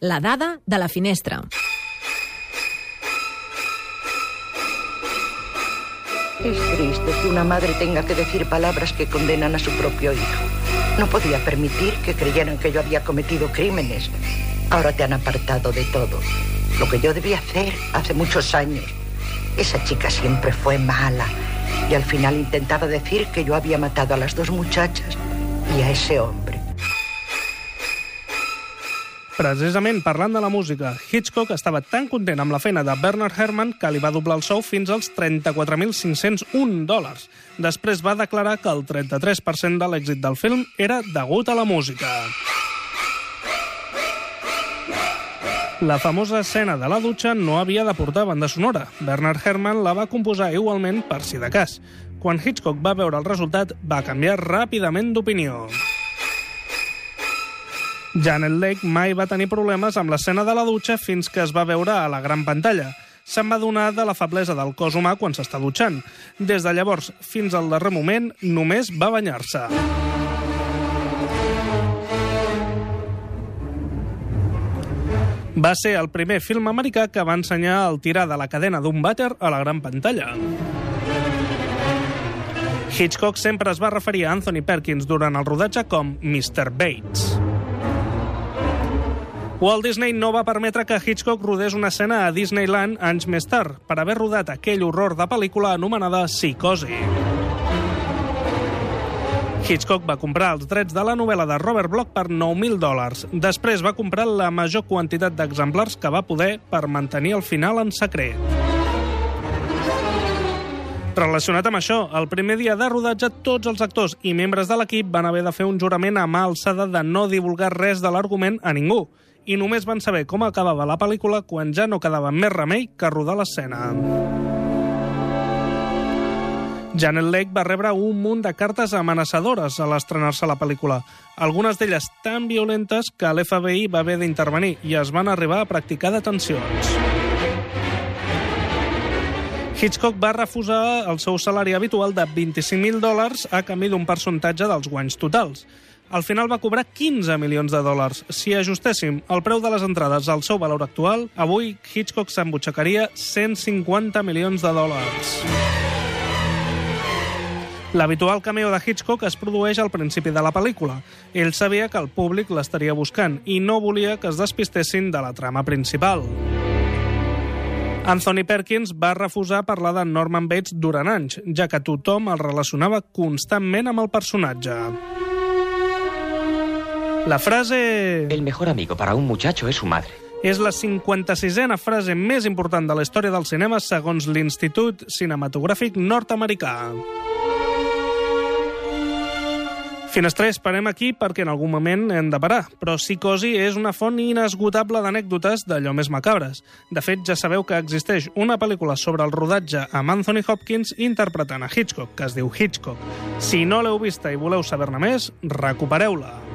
La dada de la finestra. Es triste que una madre tenga que decir palabras que condenan a su propio hijo. No podía permitir que creyeran que yo había cometido crímenes. Ahora te han apartado de todo. Lo que yo debía hacer hace muchos años. Esa chica siempre fue mala y al final intentaba decir que yo había matado a las dos muchachas y a ese hombre. Precisament parlant de la música, Hitchcock estava tan content amb la feina de Bernard Herrmann que li va doblar el sou fins als 34.501 dòlars. Després va declarar que el 33% de l'èxit del film era degut a la música. La famosa escena de la dutxa no havia de portar banda sonora. Bernard Herrmann la va composar igualment per si de cas. Quan Hitchcock va veure el resultat, va canviar ràpidament d'opinió. Janet Leigh mai va tenir problemes amb l'escena de la dutxa fins que es va veure a la gran pantalla. Se'n va donar de la feblesa del cos humà quan s'està dutxant. Des de llavors fins al darrer moment només va banyar-se. Va ser el primer film americà que va ensenyar el tirar de la cadena d'un vàter a la gran pantalla. Hitchcock sempre es va referir a Anthony Perkins durant el rodatge com Mr. Bates. Walt Disney no va permetre que Hitchcock rodés una escena a Disneyland anys més tard, per haver rodat aquell horror de pel·lícula anomenada Psicosi. Hitchcock va comprar els drets de la novel·la de Robert Bloch per 9.000 dòlars. Després va comprar la major quantitat d'exemplars que va poder per mantenir el final en secret. Relacionat amb això, el primer dia de rodatge, tots els actors i membres de l'equip van haver de fer un jurament a mà alçada de no divulgar res de l'argument a ningú i només van saber com acabava la pel·lícula quan ja no quedava més remei que rodar l'escena. Janet Leigh va rebre un munt de cartes amenaçadores a l'estrenar-se la pel·lícula, algunes d'elles tan violentes que l'FBI va haver d'intervenir i es van arribar a practicar detencions. Hitchcock va refusar el seu salari habitual de 25.000 dòlars a canvi d'un percentatge dels guanys totals. Al final va cobrar 15 milions de dòlars. Si ajustéssim el preu de les entrades al seu valor actual, avui Hitchcock s'embutxacaria 150 milions de dòlars. L'habitual cameo de Hitchcock es produeix al principi de la pel·lícula. Ell sabia que el públic l'estaria buscant i no volia que es despistessin de la trama principal. Anthony Perkins va refusar parlar de Norman Bates durant anys, ja que tothom el relacionava constantment amb el personatge. La frase... El mejor amigo para un muchacho es su madre. És la 56a frase més important de la història del cinema segons l'Institut Cinematogràfic Nord-Americà. Finestrers, parem aquí perquè en algun moment hem de parar, però Psicosi és una font inesgotable d'anècdotes d'allò més macabres. De fet, ja sabeu que existeix una pel·lícula sobre el rodatge amb Anthony Hopkins interpretant a Hitchcock, que es diu Hitchcock. Si no l'heu vista i voleu saber-ne més, recupereu-la.